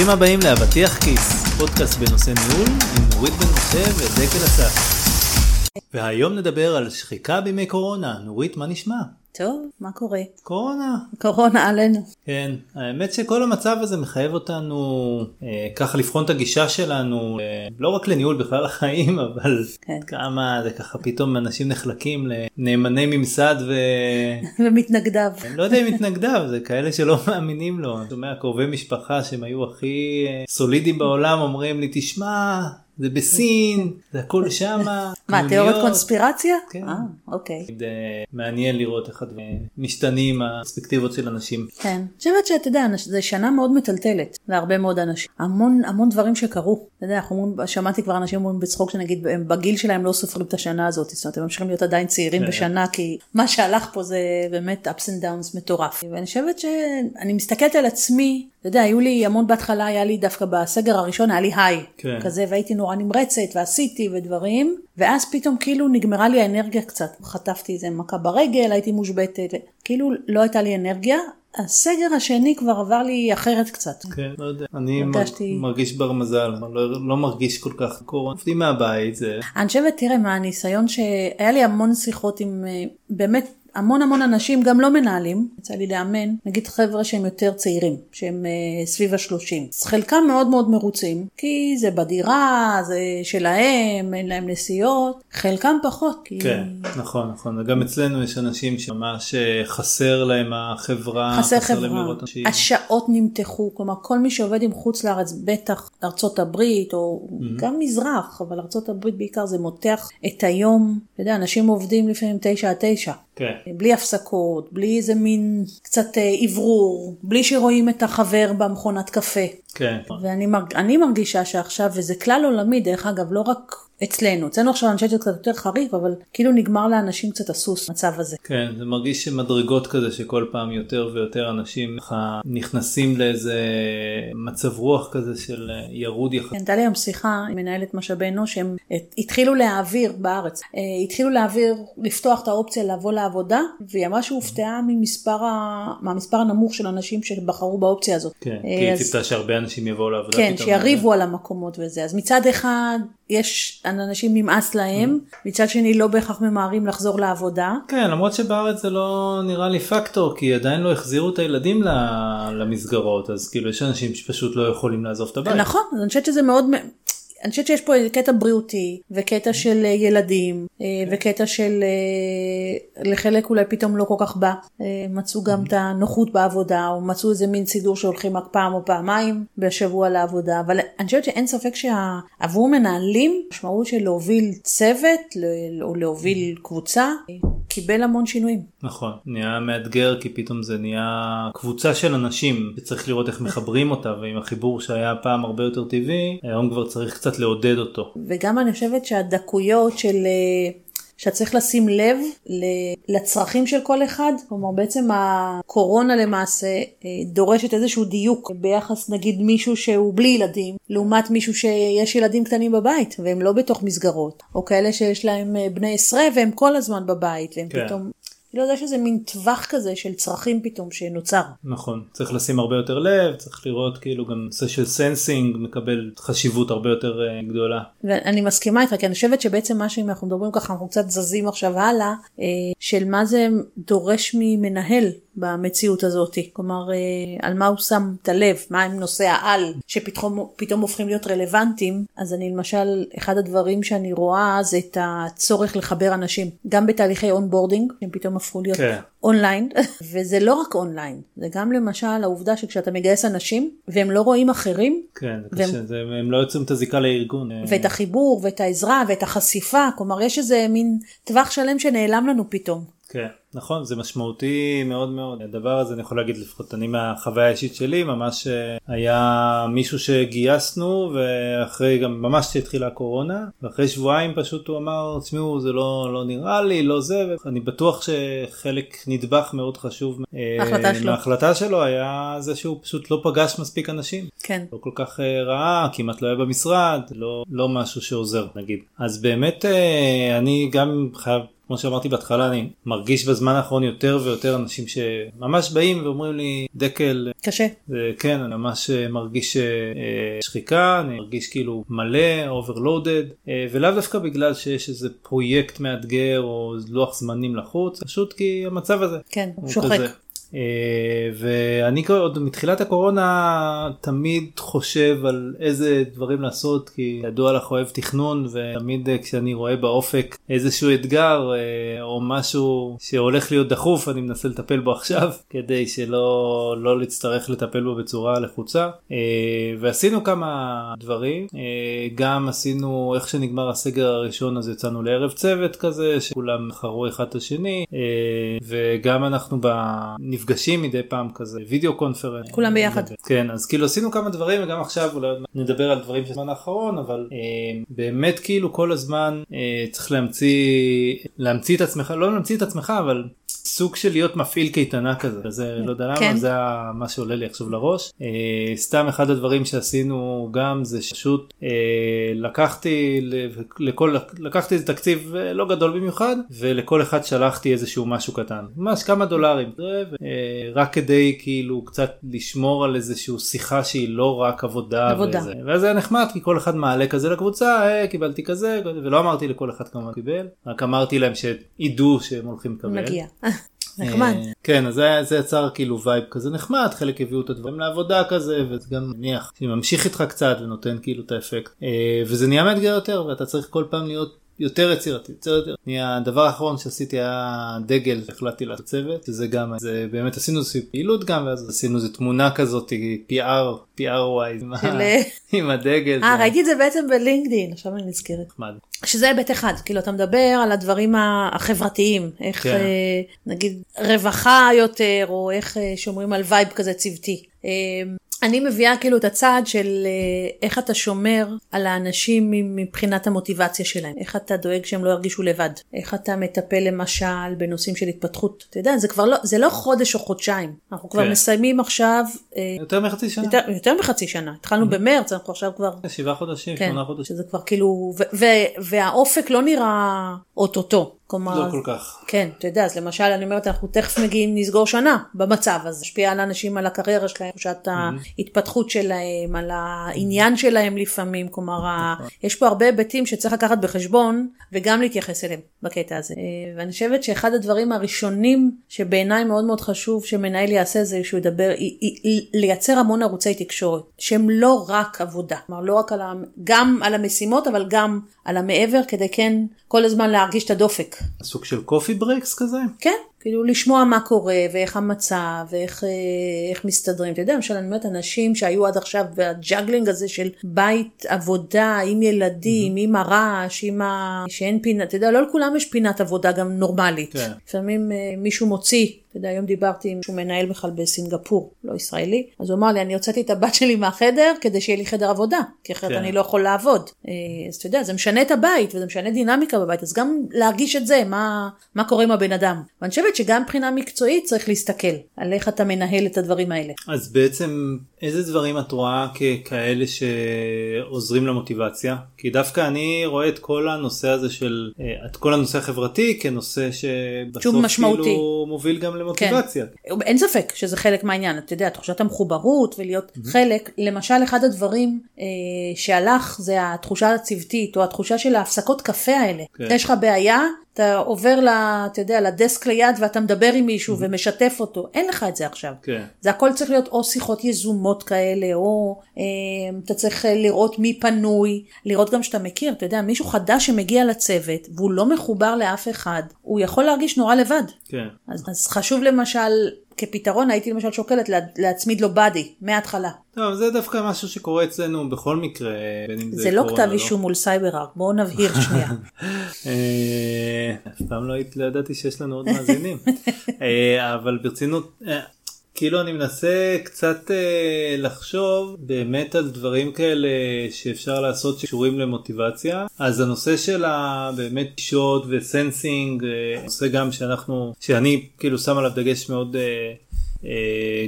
ברוכים הבאים לאבטיח כיס, פודקאסט בנושא ניהול עם נורית בן משה ודקל אסף. והיום נדבר על שחיקה בימי קורונה. נורית, מה נשמע? טוב, מה קורה? קורונה. קורונה עלינו. כן, האמת שכל המצב הזה מחייב אותנו אה, ככה לבחון את הגישה שלנו, אה, לא רק לניהול בכלל החיים, אבל כן. כמה זה ככה פתאום אנשים נחלקים לנאמני ממסד ו... ומתנגדיו. אני לא יודע אם מתנגדיו, זה כאלה שלא מאמינים לו. אני שומע קרובי משפחה שהם היו הכי אה, סולידיים בעולם אומרים לי, תשמע, זה בסין, זה הכל שמה. מה, קנוניות." תיאוריות קונספירציה? כן. אה, אוקיי. מעניין לראות איך משתנים הפרספקטיבות של אנשים. כן. אני חושבת שאתה יודע, זו שנה מאוד מטלטלת להרבה מאוד אנשים. המון המון דברים שקרו. אתה יודע, אנחנו אומרים, שמעתי כבר אנשים אומרים בצחוק שנגיד הם בגיל שלהם לא סופרים את השנה הזאת. זאת אומרת, הם ממשיכים להיות עדיין צעירים כן. בשנה, כי מה שהלך פה זה באמת ups and downs מטורף. ואני חושבת שאני מסתכלת על עצמי, אתה יודע, היו לי המון בהתחלה, היה לי דווקא בסגר הראשון, היה לי היי. כן. כזה, והייתי נורא נמרצת, ועשיתי ודברים, ואז פתאום כאילו נגמרה לי האנרגיה קצת. חטפתי איזה מכה ברגל, הייתי מושבתת, כאילו לא הייתה לי אנרגיה. הסגר השני כבר עבר לי אחרת קצת. כן, לא יודע. אני הרגשתי- מר- מרגיש בר מזל, לא, לא מרגיש כל כך קורונה. עובדים מהבית, זה... אני חושבת, תראה, מהניסיון שהיה לי המון שיחות עם אה, באמת המון המון אנשים, גם לא מנהלים, יצא לי לאמן, נגיד חבר'ה שהם יותר צעירים, שהם אה, סביב השלושים. אז חלקם מאוד מאוד מרוצים, כי זה בדירה, זה שלהם, אין להם נסיעות, חלקם פחות. כי... כן, נכון, נכון. גם אצלנו יש אנשים שממש אה, חסר להם החברה, חסר להם חברה, לראות אנשים. השעות נמתחו, כלומר כל מי שעובד עם חוץ לארץ, בטח ארצות הברית או גם מזרח, אבל ארצות הברית בעיקר זה מותח את היום, אתה יודע, אנשים עובדים לפעמים תשע עד תשע. כן, בלי הפסקות, בלי איזה מין קצת אה, אוורור, בלי שרואים את החבר במכונת קפה. כן. ואני מרג... אני מרגישה שעכשיו, וזה כלל עולמי, דרך אגב, לא רק אצלנו, אצלנו עכשיו שזה קצת יותר חריף, אבל כאילו נגמר לאנשים קצת הסוס, המצב הזה. כן, זה מרגיש שמדרגות כזה שכל פעם יותר ויותר אנשים נכנסים לאיזה מצב רוח כזה של אה, ירוד. כן, הייתה לי היום שיחה עם מנהלת משאבי אנוש, שהם התחילו להעביר בארץ, אה, התחילו להעביר, לפתוח את האופציה לבוא לעבודה, והיא אמרה שהופתעה ממספר, ה... מהמספר הנמוך של אנשים שבחרו באופציה הזאת. כן, אה, כי היא ציפתה שהרבה אנשים יבואו לעבודה כן. שיריבו על המקומות וזה. אז מצד אחד, יש אנשים נמאס להם, מצד שני לא בהכרח ממהרים לחזור לעבודה. כן, למרות שבארץ זה לא נראה לי פקטור, כי עדיין לא החזירו את הילדים למסגרות, אז כאילו יש אנשים שפשוט לא יכולים לעזוב את הבית. נכון, אני חושבת שזה מאוד... אני חושבת שיש פה קטע בריאותי, וקטע של אה, ילדים, אה, וקטע של אה, לחלק אולי פתאום לא כל כך בא. מצאו גם את הנוחות בעבודה, או מצאו איזה מין סידור שהולכים רק פעם או פעמיים בשבוע לעבודה. אבל אני חושבת שאין ספק שעבור מנהלים, המשמעות של להוביל צוות, או להוביל קבוצה, אה, קיבל המון שינויים. נכון, נהיה מאתגר כי פתאום זה נהיה קבוצה של אנשים שצריך לראות איך מחברים אותה ועם החיבור שהיה פעם הרבה יותר טבעי, היום כבר צריך קצת לעודד אותו. וגם אני חושבת שהדקויות של... שאתה צריך לשים לב לצרכים של כל אחד, כלומר בעצם הקורונה למעשה אה, דורשת איזשהו דיוק ביחס נגיד מישהו שהוא בלי ילדים, לעומת מישהו שיש ילדים קטנים בבית והם לא בתוך מסגרות, או כאלה שיש להם אה, בני עשרה והם כל הזמן בבית, והם כן. פתאום, לא יודע שזה מין טווח כזה של צרכים פתאום שנוצר. נכון, צריך לשים הרבה יותר לב, צריך לראות כאילו גם נושא של sensing מקבל חשיבות הרבה יותר אה, גדולה. ואני מסכימה איתך, כי אני חושבת שבעצם מה שאם אנחנו מדברים ככה, אנחנו קצת זזים עכשיו הלאה, אה, של מה זה דורש ממנהל במציאות הזאת. כלומר, אה, על מה הוא שם את הלב, מה הם נושאי העל שפתאום פתאום הופכים להיות רלוונטיים. אז אני למשל, אחד הדברים שאני רואה זה את הצורך לחבר אנשים, גם בתהליכי onboarding, שהם פתאום הפכו להיות כן. אונליין, וזה לא רק אונליין, זה גם למשל העובדה שכשאתה מגייס אנשים והם לא רואים אחרים, כן, והם- קשה, זה, הם לא יוצרים את הזיקה לארגון. אה, ואת החיבור ואת העזרה ואת החשיפה, כלומר יש איזה מין טווח שלם שנעלם לנו פתאום. כן, נכון, זה משמעותי מאוד מאוד. הדבר הזה אני יכול להגיד לפחות אני מהחוויה האישית שלי, ממש אה, היה מישהו שגייסנו ואחרי גם ממש שהתחילה הקורונה, ואחרי שבועיים פשוט הוא אמר, תשמעו זה לא, לא נראה לי, לא זה, ואני בטוח שחלק נדבך מאוד חשוב אה, ההחלטה שלו. מההחלטה שלו היה זה שהוא פשוט לא פגש מספיק אנשים. כן. לא כל כך אה, ראה, כמעט לא היה במשרד, לא, לא משהו שעוזר נגיד. אז באמת אה, אני גם חייב כמו שאמרתי בהתחלה אני מרגיש בזמן האחרון יותר ויותר אנשים שממש באים ואומרים לי דקל קשה. כן אני ממש מרגיש אה, שחיקה אני מרגיש כאילו מלא overloaded ולאו דווקא בגלל שיש איזה פרויקט מאתגר או לוח זמנים לחוץ פשוט כי המצב הזה. כן שוחק. כזה. אה, ואני עוד מתחילת הקורונה תמיד חושב על איזה דברים לעשות כי ידוע לך אוהב תכנון ותמיד אה, כשאני רואה באופק איזשהו אתגר אה, או משהו שהולך להיות דחוף אני מנסה לטפל בו עכשיו כדי שלא לא להצטרך לטפל בו בצורה לחוצה ועשינו כמה דברים גם עשינו איך שנגמר הסגר הראשון אז יצאנו לערב צוות כזה שכולם חרו אחד את השני וגם אנחנו. נפגשים מדי פעם כזה וידאו קונפרנס. כולם ביחד. כן אז כאילו עשינו כמה דברים וגם עכשיו אולי נדבר על דברים של הזמן האחרון אבל אה, באמת כאילו כל הזמן אה, צריך להמציא להמציא את עצמך לא להמציא את עצמך אבל סוג של להיות מפעיל קייטנה כזה זה לא יודע למה כן. זה מה שעולה לי עכשיו לראש אה, סתם אחד הדברים שעשינו גם זה פשוט אה, לקחתי לכל לקחתי איזה תקציב אה, לא גדול במיוחד ולכל אחד שלחתי איזשהו משהו קטן ממש כמה דולרים אה, רק כדי כאילו קצת לשמור על איזשהו שיחה שהיא לא רק עבודה, עבודה. וזה, וזה היה נחמד כי כל אחד מעלה כזה לקבוצה אה, קיבלתי כזה ולא אמרתי לכל אחד כמה קיבל רק אמרתי להם שידעו שהם הולכים לקבל. מגיע. נחמד. אה, כן אז זה יצר כאילו vibe כזה נחמד חלק הביאו את הדברים לעבודה כזה וזה גם מניח שממשיך איתך קצת ונותן כאילו את האפקט וזה נהיה מאתגר יותר ואתה צריך כל פעם להיות יותר יצירתי, יותר יותר. הדבר האחרון שעשיתי היה דגל שהחלטתי לעשות צוות, שזה גם, זה באמת עשינו איזושהי פעילות גם, ואז עשינו איזה תמונה כזאת, PR, PR wise, עם הדגל. אה, ראיתי את זה בעצם ב LinkedIn, עכשיו אני נזכרת. נחמד. שזה היבט אחד, כאילו אתה מדבר על הדברים החברתיים, איך כן. אה, נגיד רווחה יותר, או איך אה, שומרים על vibe כזה צוותי. אני מביאה כאילו את הצעד של אה, איך אתה שומר על האנשים מבחינת המוטיבציה שלהם, איך אתה דואג שהם לא ירגישו לבד, איך אתה מטפל למשל בנושאים של התפתחות, אתה יודע, זה כבר לא, זה לא חודש או חודשיים, אנחנו כבר כן. מסיימים עכשיו. אה, יותר מחצי שנה. יותר, יותר מחצי שנה, התחלנו mm-hmm. במרץ, אנחנו עכשיו כבר. שבעה חודשים, כן, שמונה חודשים. שזה כבר כאילו, והאופק לא נראה אוטוטו. כלומר, לא כל כך. כן, אתה יודע, אז למשל, אני אומרת, אנחנו תכף מגיעים לסגור שנה במצב הזה, משפיע על האנשים, על הקריירה שלהם, תחושת mm-hmm. ההתפתחות שלהם, על העניין שלהם לפעמים, כלומר, נכון. יש פה הרבה היבטים שצריך לקחת בחשבון, וגם להתייחס אליהם בקטע הזה. אה, ואני חושבת שאחד הדברים הראשונים שבעיניי מאוד מאוד חשוב שמנהל יעשה זה שהוא ידבר, לייצר המון ערוצי תקשורת, שהם לא רק עבודה, כלומר, לא רק על, גם על המשימות, אבל גם על המעבר, כדי כן כל הזמן להרגיש את הדופק. סוג של קופי ברקס כזה? כן, כאילו לשמוע מה קורה ואיך המצב ואיך איך מסתדרים. אתה יודע, למשל אני אומרת אנשים שהיו עד עכשיו ב juggling הזה של בית עבודה עם ילדים, mm-hmm. עם הרעש, עם ה... שאין פינה, אתה יודע, לא לכולם יש פינת עבודה גם נורמלית. כן. לפעמים אה, מישהו מוציא אתה יודע, היום דיברתי עם שהוא מנהל בכלל בסינגפור, לא ישראלי, אז הוא אמר לי, אני הוצאתי את הבת שלי מהחדר כדי שיהיה לי חדר עבודה, כי אחרת כן. אני לא יכול לעבוד. אה, אז אתה יודע, זה משנה את הבית וזה משנה דינמיקה בבית, אז גם להרגיש את זה, מה, מה קורה עם הבן אדם. ואני חושבת שגם מבחינה מקצועית צריך להסתכל על איך אתה מנהל את הדברים האלה. אז בעצם איזה דברים את רואה ככאלה שעוזרים למוטיבציה? כי דווקא אני רואה את כל הנושא הזה של, אה, את כל הנושא החברתי כנושא שבסוף כאילו מוביל גם למוטיבציה. כן. אין ספק שזה חלק מהעניין, אתה יודע, תחושת המחוברות ולהיות mm-hmm. חלק, למשל אחד הדברים אה, שהלך זה התחושה הצוותית או התחושה של ההפסקות קפה האלה. כן. יש לך בעיה, אתה עובר, ל, אתה יודע, לדסק ליד ואתה מדבר עם מישהו mm-hmm. ומשתף אותו, אין לך את זה עכשיו. כן. זה הכל צריך להיות או שיחות יזומות כאלה, או אה, אתה צריך לראות מי פנוי, לראות גם שאתה מכיר, אתה יודע, מישהו חדש שמגיע לצוות והוא לא מחובר לאף אחד, הוא יכול להרגיש נורא לבד. כן. אז, אז חשוב למשל כפתרון הייתי למשל שוקלת לה, להצמיד לו באדי מההתחלה. טוב זה דווקא משהו שקורה אצלנו בכל מקרה בין אם זה, זה לא כתב לא. אישום מול סייבר ארק בואו נבהיר שנייה. אה, אף פעם לא, לא ידעתי שיש לנו עוד מאזינים אה, אבל ברצינות אה, כאילו אני מנסה קצת אה, לחשוב באמת על דברים כאלה שאפשר לעשות שקשורים למוטיבציה אז הנושא של הבאמת גישות וסנסינג אה, נושא גם שאנחנו שאני כאילו שם עליו דגש מאוד. אה,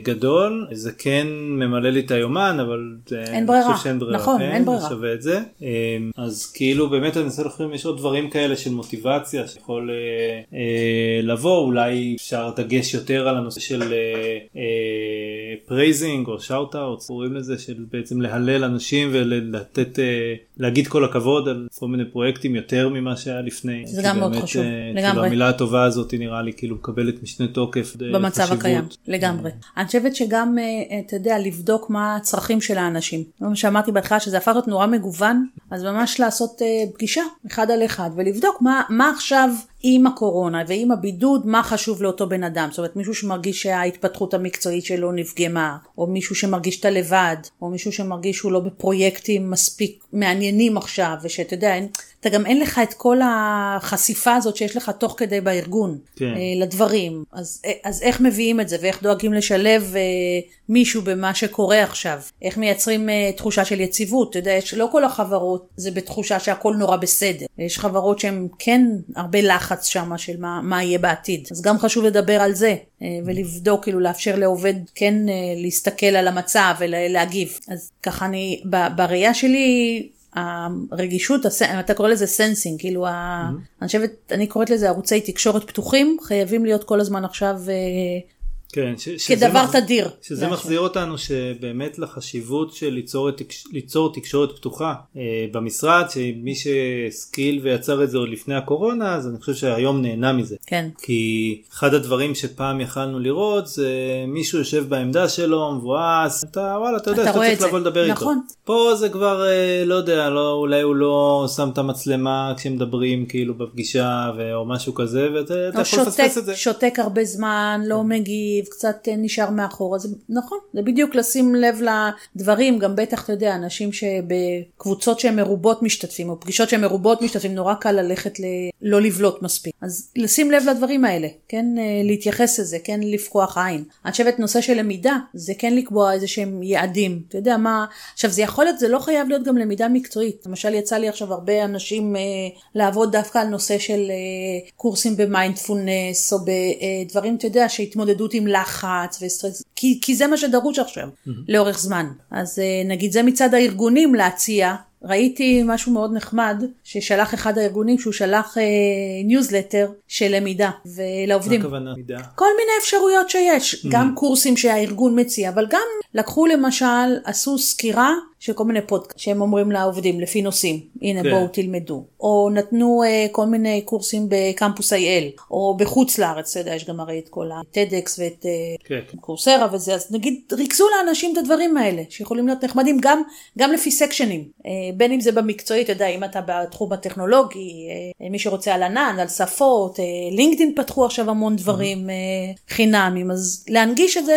גדול זה כן ממלא לי את היומן אבל אין אני ברירה. חושב שאין ברירה, נכון, כן, אין ברירה. שווה את זה אה, אז כאילו באמת אני מנסה לחשוב אם יש עוד דברים כאלה של מוטיבציה שיכול אה, אה, לבוא אולי אפשר דגש יותר על הנושא של praising או shout out קוראים לזה של בעצם להלל אנשים ולתת אה, להגיד כל הכבוד על כל מיני פרויקטים יותר ממה שהיה לפני. זה גם מאוד חשוב, אה, לגמרי. כאילו המילה הטובה הזאת נראה לי כאילו מקבלת משנה תוקף. אה, במצב. הקיים, לגמרי. אני חושבת שגם, אה, אתה יודע, לבדוק מה הצרכים של האנשים. כמו שאמרתי בהתחלה שזה הפך להיות נורא מגוון, אז ממש לעשות אה, פגישה אחד על אחד ולבדוק מה, מה עכשיו עם הקורונה ועם הבידוד, מה חשוב לאותו בן אדם. זאת אומרת, מישהו שמרגיש שההתפתחות המקצועית שלו נפגמה, או מישהו שמרגיש שאתה לבד, או מישהו שמרגיש שהוא לא בפרויקטים מספיק מעניינים עכשיו, ושאתה יודע, אין, אתה גם אין לך את כל החשיפה הזאת שיש לך תוך כדי בארגון כן. אה, לדברים. אז, אה, אז איך מביאים את זה, ואיך דואגים לשלב אה, מישהו במה שקורה עכשיו? איך מייצרים אה, תחושה של יציבות? אתה יודע, יש, לא כל החברות זה בתחושה שהכל נורא בסדר. יש חברות שהן כן הרבה לחץ שם של מה, מה יהיה בעתיד. אז גם חשוב לדבר על זה, אה, ולבדוק, כאילו לאפשר לעובד כן אה, להסתכל על המצב ולהגיב. אז ככה אני, בראייה שלי, הרגישות, אתה קורא לזה sensing, כאילו, ה- אני חושבת, אני קוראת לזה ערוצי תקשורת פתוחים, חייבים להיות כל הזמן עכשיו אה, כן, ש, כדבר מח- תדיר. שזה מחזיר אותנו שבאמת לחשיבות של ליצור, תקש- ליצור תקשורת פתוחה אה, במשרד שמי שהשכיל ויצר את זה עוד לפני הקורונה אז אני חושב שהיום נהנה מזה. כן. כי אחד הדברים שפעם יכלנו לראות זה מישהו יושב בעמדה שלו מבואס אתה וואלה אתה יודע אתה שאתה צריך זה. לבוא לדבר נכון. איתו. פה זה כבר אה, לא יודע לא אולי הוא לא שם את המצלמה כשמדברים כאילו בפגישה ו- או משהו כזה ואתה אתה או יכול שותק, לפספס את זה. שותק הרבה זמן, לא מגיב, קצת אה, נשאר מאחורה, זה נכון, זה בדיוק לשים לב לדברים, גם בטח, אתה יודע, אנשים שבקבוצות שהן מרובות משתתפים, או פגישות שהן מרובות משתתפים, נורא קל ללכת ל... לא לבלוט מספיק. אז לשים לב לדברים האלה, כן, אה, להתייחס לזה, כן לפקוח עין. אני חושבת נושא של למידה, זה כן לקבוע איזה שהם יעדים, אתה יודע מה, עכשיו זה יכול להיות, זה לא חייב להיות גם למידה מקצועית. למשל יצא לי עכשיו הרבה אנשים אה, לעבוד דווקא על נושא של אה, קורסים במיינדפולנס, או בדברים, אתה יודע, שהתמודדות עם לחץ וסטרס, כי, כי זה מה שדרוש עכשיו, לאורך זמן. אז אה, נגיד זה מצד הארגונים להציע. ראיתי משהו מאוד נחמד ששלח אחד הארגונים שהוא שלח אה, ניוזלטר של למידה מה ולעובדים. הכוונה? מידה? כל מיני אפשרויות שיש, גם קורסים שהארגון מציע, אבל גם לקחו למשל, עשו סקירה של כל מיני פודקאסט שהם אומרים לעובדים לפי נושאים, הנה כן. בואו תלמדו, או נתנו אה, כל מיני קורסים בקמפוס IL, או בחוץ לארץ, אתה יודע, יש גם הרי את כל ה-TEDx ואת אה, כן. קורסרה וזה, אז נגיד ריכזו לאנשים את הדברים האלה, שיכולים להיות נחמדים גם, גם לפי סקשנים, אה, בין אם זה במקצועי, אתה יודע, אם אתה בתחום הטכנולוגי, אה, מי שרוצה על ענן, על שפות, אה, לינקדאין פתחו עכשיו המון דברים אה, חינמים, אז להנגיש את זה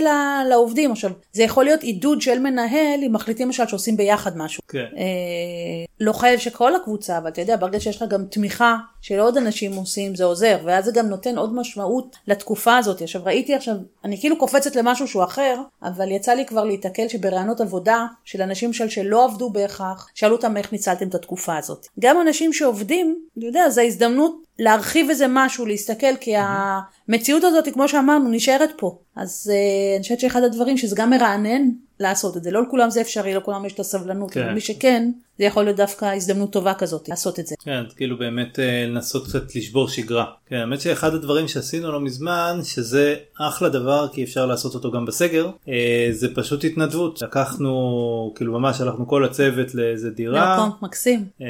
לעובדים. עכשיו, זה יכול להיות עידוד של מנהל, אם מחליטים למשל שעושים ביחד משהו. כן. אה, לא חייב שכל הקבוצה, אבל אתה יודע, ברגע שיש לך גם תמיכה של עוד אנשים עושים, זה עוזר, ואז זה גם נותן עוד משמעות לתקופה הזאת. עכשיו, ראיתי עכשיו, אני כאילו קופצת למשהו שהוא אחר, אבל יצא לי כבר להיתקל שבראיונות עבודה של אנשים של שלא עבדו בהכרח, שאלו אותם איך ניצלתם את התקופה הזאת. גם אנשים שעובדים, אתה יודע, זו ההזדמנות להרחיב איזה משהו, להסתכל, כי המציאות הזאת, כמו שאמרנו, נשארת פה. אז uh, אני חושבת שאחד הדברים שזה גם מרענן לעשות את זה. לא לכולם זה אפשרי, לא לכולם יש את הסבלנות, כן. מי שכן, זה יכול להיות דווקא הזדמנות טובה כזאת, לעשות את זה. כן, כאילו באמת אה, לנסות קצת לשבור שגרה. כן, האמת שאחד הדברים שעשינו לא מזמן, שזה אחלה דבר כי אפשר לעשות אותו גם בסגר, אה, זה פשוט התנדבות. לקחנו, כאילו ממש הלכנו כל הצוות לאיזה דירה, מקום מקסים. אה,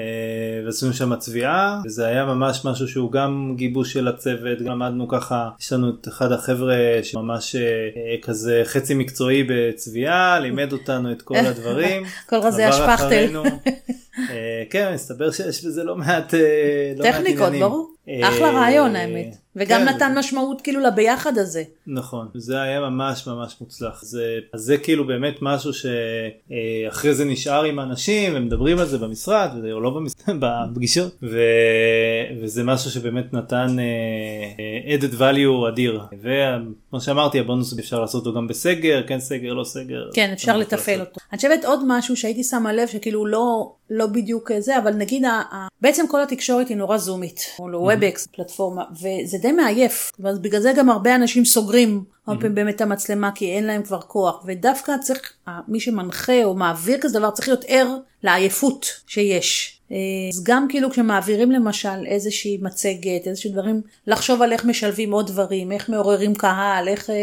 ועשינו שם צביעה, וזה היה ממש משהו שהוא גם גיבוש של הצוות, גם למדנו ככה, יש לנו את אחד החבר'ה שממש כזה חצי מקצועי בצביעה, לימד אותנו את כל הדברים. כל רזי השפכטל. אה, כן, מסתבר שיש בזה לא מעט אה, לא מעט טכניקות, עניינים. ברור. אה, אחלה רעיון האמת. וגם כן, נתן זה- משמעות כאילו לביחד הזה. נכון, זה היה ממש ממש מוצלח. זה, זה כאילו באמת משהו שאחרי זה נשאר עם האנשים, הם מדברים על זה במשרד, או לא במשרד, בפגישות, ו, וזה משהו שבאמת נתן אה, אה, added value אדיר. וכמו שאמרתי, הבונוס אפשר לעשות אותו גם בסגר, כן סגר, לא סגר. כן, אפשר לתפעל. אותו. אני חושבת עוד משהו שהייתי שמה לב שכאילו לא, לא בדיוק זה, אבל נגיד ה- ה- בעצם כל התקשורת היא נורא זומית, או Webex, פלטפורמה, וזה די מעייף. אז בגלל זה גם הרבה אנשים סוגרים הרבה פעמים באמת המצלמה כי אין להם כבר כוח. ודווקא צריך, מי שמנחה או מעביר כזה דבר צריך להיות ער לעייפות שיש. אז גם כאילו כשמעבירים למשל איזושהי מצגת, איזשהם דברים, לחשוב על איך משלבים עוד דברים, איך מעוררים קהל, איך אה,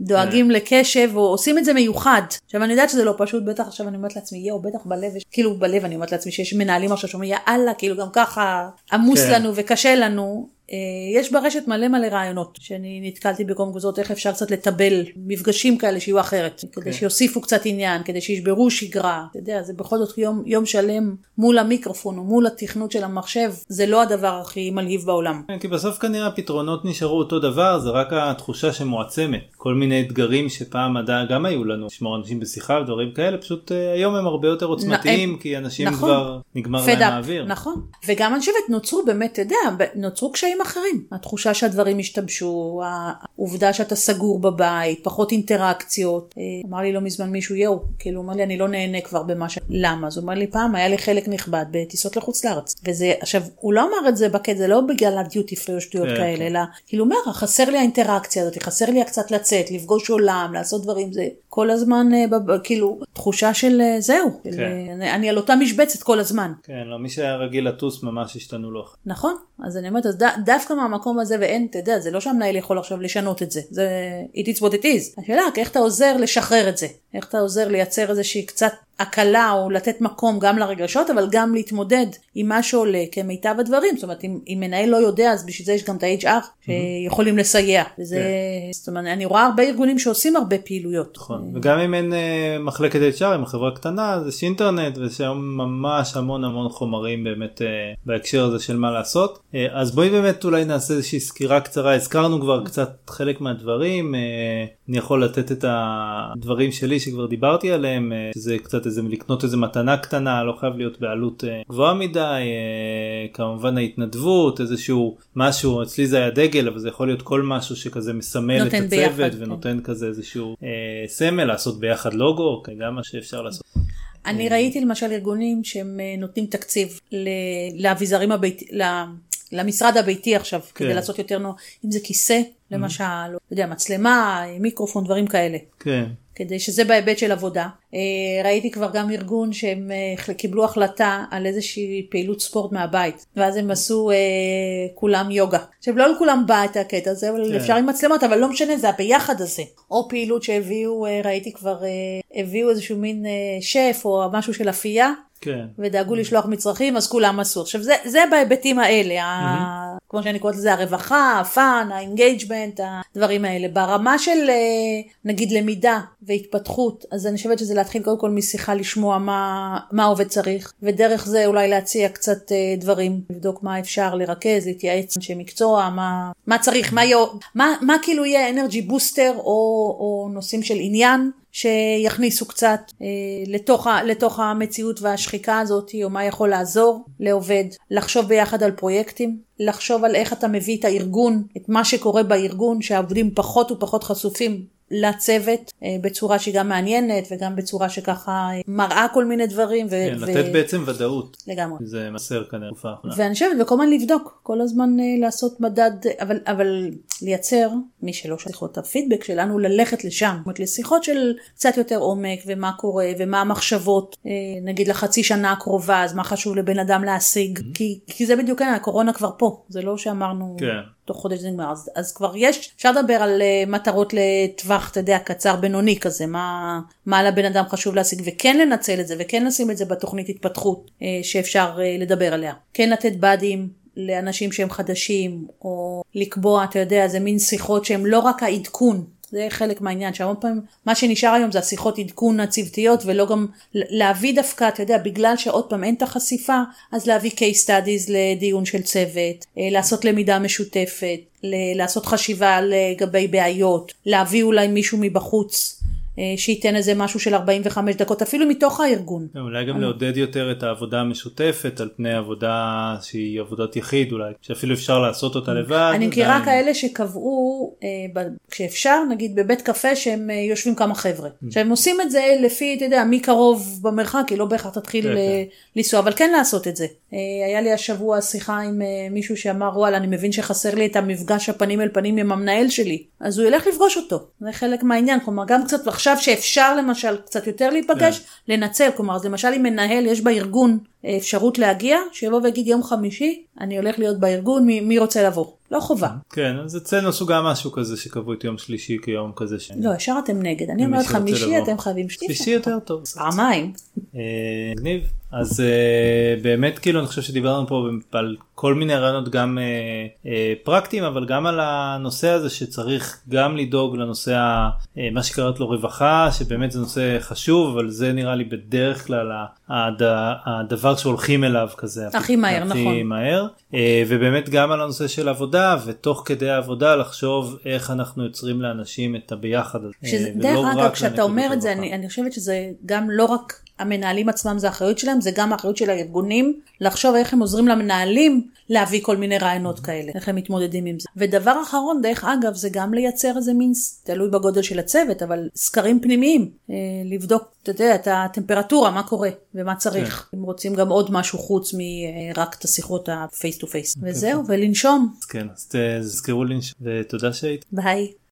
דואגים yeah. לקשב, או עושים את זה מיוחד. עכשיו אני יודעת שזה לא פשוט, בטח עכשיו אני אומרת לעצמי, יואו, בטח בלב, כאילו בלב אני אומרת לעצמי שיש מנהלים עכשיו שאומרים, יאללה, כאילו גם ככה עמוס כן. לנו וקשה לנו. אה, יש ברשת מלא מלא רעיונות שאני נתקלתי כזאת, איך אפשר קצת לטבל מפגשים כאלה שיהיו אחרת, okay. כדי כן. שיוסיפו קצת עניין, כדי שישברו שגרה, אתה יודע, זה בכל זאת יום, יום שלם מול המיקרופון או מול התכנות של המחשב, זה לא הדבר הכי מלהיב בעולם. כן, כי בסוף כנראה הפתרונות נשארו אותו דבר, זה רק התחושה שמועצמת. כל מיני אתגרים שפעם עדיין גם היו לנו, לשמור אנשים בשיחה ודברים כאלה, פשוט uh, היום הם הרבה יותר עוצמתיים, כי אנשים נכון, כבר נגמר להם האוויר. נכון, וגם אני חושבת נוצרו באמת, אתה יודע, נוצרו קשיים אחרים. התחושה שהדברים השתבשו, העובדה שאתה סגור בבית, פחות אינטראקציות. אה, אמר לי לא מזמן מישהו, יואו, כאילו, אמר לי, אני לא נהנה כבר במה ש... למה? אז הוא אמר לי, פעם היה לי חלק נכבד בטיסות לחוץ לארץ. וזה, עכשיו, הוא לא אמר את זה בקטע, זה לא בגלל הדיוטי פרי או שטויות כן, כאלה, כן. אלא, כאילו, אומר, חסר לי האינטראקציה הזאת, חסר לי קצת לצאת, לפגוש עולם, לעשות דברים, זה כל הזמן, אה, כאילו, תחושה של אה, זהו, כן. אני, אני על אותה משבצת כל הזמן. כן, לא, מי שהיה רגיל לטוס ממש השתנו לו. נכון, אז אני אומרת, אז ד, דווקא מהמקום הזה, ואין, אתה יודע, זה לא שהמנהל יכול עכשיו לשנות את זה, זה it is what it is. השאלה, איך אתה עוזר לשחרר את זה? איך אתה עוזר לייצר איזושהי קצת הקלה או לתת מקום גם לרגשות, אבל גם להתמודד עם מה שעולה כמיטב הדברים. זאת אומרת, אם, אם מנהל לא יודע, אז בשביל זה יש גם את ה-HR שיכולים לסייע. וזה, כן. זאת אומרת, אני רואה הרבה ארגונים שעושים הרבה פעילויות. נכון, וגם אם אין uh, מחלקת HR, אם החברה קטנה, אז יש אינטרנט, ויש היום ממש המון המון חומרים באמת uh, בהקשר הזה של מה לעשות. Uh, אז בואי באמת אולי נעשה איזושהי סקירה קצרה, הזכרנו כבר קצת חלק מהדברים, uh, אני יכול לתת את הדברים שלי שכבר דיברתי עליהם, uh, שזה קצת איזה לקנות איזה מתנה קטנה לא חייב להיות בעלות אה, גבוהה מדי אה, כמובן ההתנדבות איזשהו משהו אצלי זה היה דגל אבל זה יכול להיות כל משהו שכזה מסמל את הצוות ביחד, כן. ונותן כן. כזה איזשהו אה, סמל לעשות ביחד לוגו גם מה שאפשר לעשות. אני ראיתי למשל ארגונים שהם אה, נותנים תקציב לאביזרים הביתי, למשרד הביתי עכשיו, כן. כדי לעשות יותר נוח, אם זה כיסא למשל, mm-hmm. לא יודע, מצלמה, מיקרופון, דברים כאלה. כן. כדי שזה בהיבט של עבודה. אה, ראיתי כבר גם ארגון שהם אה, קיבלו החלטה על איזושהי פעילות ספורט מהבית, ואז הם עשו אה, כולם יוגה. עכשיו לא לכולם בא את הקטע הזה, אבל כן. אפשר עם מצלמות, אבל לא משנה, זה הביחד הזה. או פעילות שהביאו, ראיתי כבר, הביאו איזשהו מין שף או משהו של אפייה, כן. ודאגו לשלוח מצרכים אז כולם עשו. עכשיו זה, זה בהיבטים האלה. ה... כמו שאני קוראת לזה הרווחה, ה fun, ה engagement, הדברים האלה. ברמה של אה, נגיד למידה והתפתחות, אז אני חושבת שזה להתחיל קודם כל משיחה לשמוע מה, מה העובד צריך, ודרך זה אולי להציע קצת אה, דברים, לבדוק מה אפשר לרכז, להתייעץ אנשי מקצוע, מה, מה צריך, מה, יו, מה, מה כאילו יהיה אנרגי בוסטר או, או נושאים של עניין. שיכניסו קצת אה, לתוך, ה, לתוך המציאות והשחיקה הזאת, או מה יכול לעזור לעובד, לחשוב ביחד על פרויקטים, לחשוב על איך אתה מביא את הארגון, את מה שקורה בארגון, שהעובדים פחות ופחות חשופים לצוות אה, בצורה שהיא גם מעניינת וגם בצורה שככה אה, מראה כל מיני דברים. ו- כן, ו- לתת בעצם ודאות. לגמרי. זה מסר כנראה תקופה האחרונה. ואני חושבת וכל הזמן לבדוק, כל הזמן אה, לעשות מדד, אבל, אבל לייצר, מי שלא שיחות הפידבק שלנו, ללכת לשם. זאת אומרת, לשיחות של קצת יותר עומק ומה קורה ומה המחשבות, נגיד לחצי שנה הקרובה, אז מה חשוב לבן אדם להשיג, mm-hmm. כי, כי זה בדיוק, הקורונה כבר פה, זה לא שאמרנו... כן. תוך חודש זה נגמר. אז, אז כבר יש, אפשר לדבר על uh, מטרות לטווח, אתה יודע, קצר בינוני כזה, מה, מה לבן אדם חשוב להשיג, וכן לנצל את זה, וכן לשים את זה בתוכנית התפתחות uh, שאפשר uh, לדבר עליה. כן לתת באדים לאנשים שהם חדשים, או לקבוע, אתה יודע, זה מין שיחות שהם לא רק העדכון. זה חלק מהעניין, שהרבה פעמים מה שנשאר היום זה השיחות עדכון הצוותיות ולא גם להביא דווקא, אתה יודע, בגלל שעוד פעם אין את החשיפה, אז להביא case studies לדיון של צוות, אה, לעשות למידה משותפת, לעשות חשיבה לגבי בעיות, להביא אולי מישהו מבחוץ. אה, שייתן איזה משהו של 45 דקות אפילו מתוך הארגון. אולי גם לעודד יותר את העבודה המשותפת על פני עבודה שהיא עבודת יחיד אולי שאפילו אפשר לעשות אותה לבד. אני מכירה כאלה שקבעו אה, כשאפשר, נגיד בבית קפה שהם אה, יושבים כמה חבר'ה. עכשיו הם עושים את זה לפי, אתה יודע, מי קרוב במרחק, כי לא בהכרח תתחיל כן, אה, כן. לנסוע, אבל כן לעשות את זה. אה, היה לי השבוע שיחה עם אה, מישהו שאמר, וואלה, אני מבין שחסר לי את המפגש הפנים אל פנים עם המנהל שלי, אז הוא ילך לפגוש אותו. זה חלק מהעניין, כלומר, גם קצת עכשיו שאפשר למשל קצת יותר להיפגש, לנצל, כלומר, אז למשל אם מנהל, יש בארגון אה, אפשרות להגיע, שיבוא ויגיד יום חמישי, אני הולך להיות בארגון, מי, מי רוצה לבוא? לא חובה. כן, אז אצלנו עשו גם משהו כזה שקבעו את יום שלישי כיום כזה ש... לא, ישר אתם נגד. אני אומרת חמישי. אתם חייבים שלישי. שלישי יותר טוב. פעמיים. אה, מגניב. אז אה, באמת כאילו אני חושב שדיברנו פה על כל מיני רעיונות גם אה, אה, פרקטיים אבל גם על הנושא הזה שצריך גם לדאוג לנושא ה- אה, מה שקראת לו רווחה שבאמת זה נושא חשוב אבל זה נראה לי בדרך כלל הד- הדבר שהולכים אליו כזה הכי מהר, נכון. מהר אה, ובאמת גם על הנושא של עבודה ותוך כדי העבודה לחשוב איך אנחנו יוצרים לאנשים את הביחד הזה. שזה, אה, דרך אגב, כשאתה אומר את זה. אני, אני חושבת שזה גם לא רק המנהלים עצמם זה האחריות שלהם, זה גם האחריות של הארגונים, לחשוב איך הם עוזרים למנהלים להביא כל מיני רעיונות כאלה, איך הם מתמודדים עם זה. ודבר אחרון, דרך אגב, זה גם לייצר איזה מין, תלוי בגודל של הצוות, אבל סקרים פנימיים, אה, לבדוק, אתה יודע, את הטמפרטורה, מה קורה ומה צריך. אם רוצים גם עוד משהו חוץ מרק את השיחות ה-face to face. וזהו, ולנשום. כן אז תזכרו לנשום ותודה שהיית. ביי.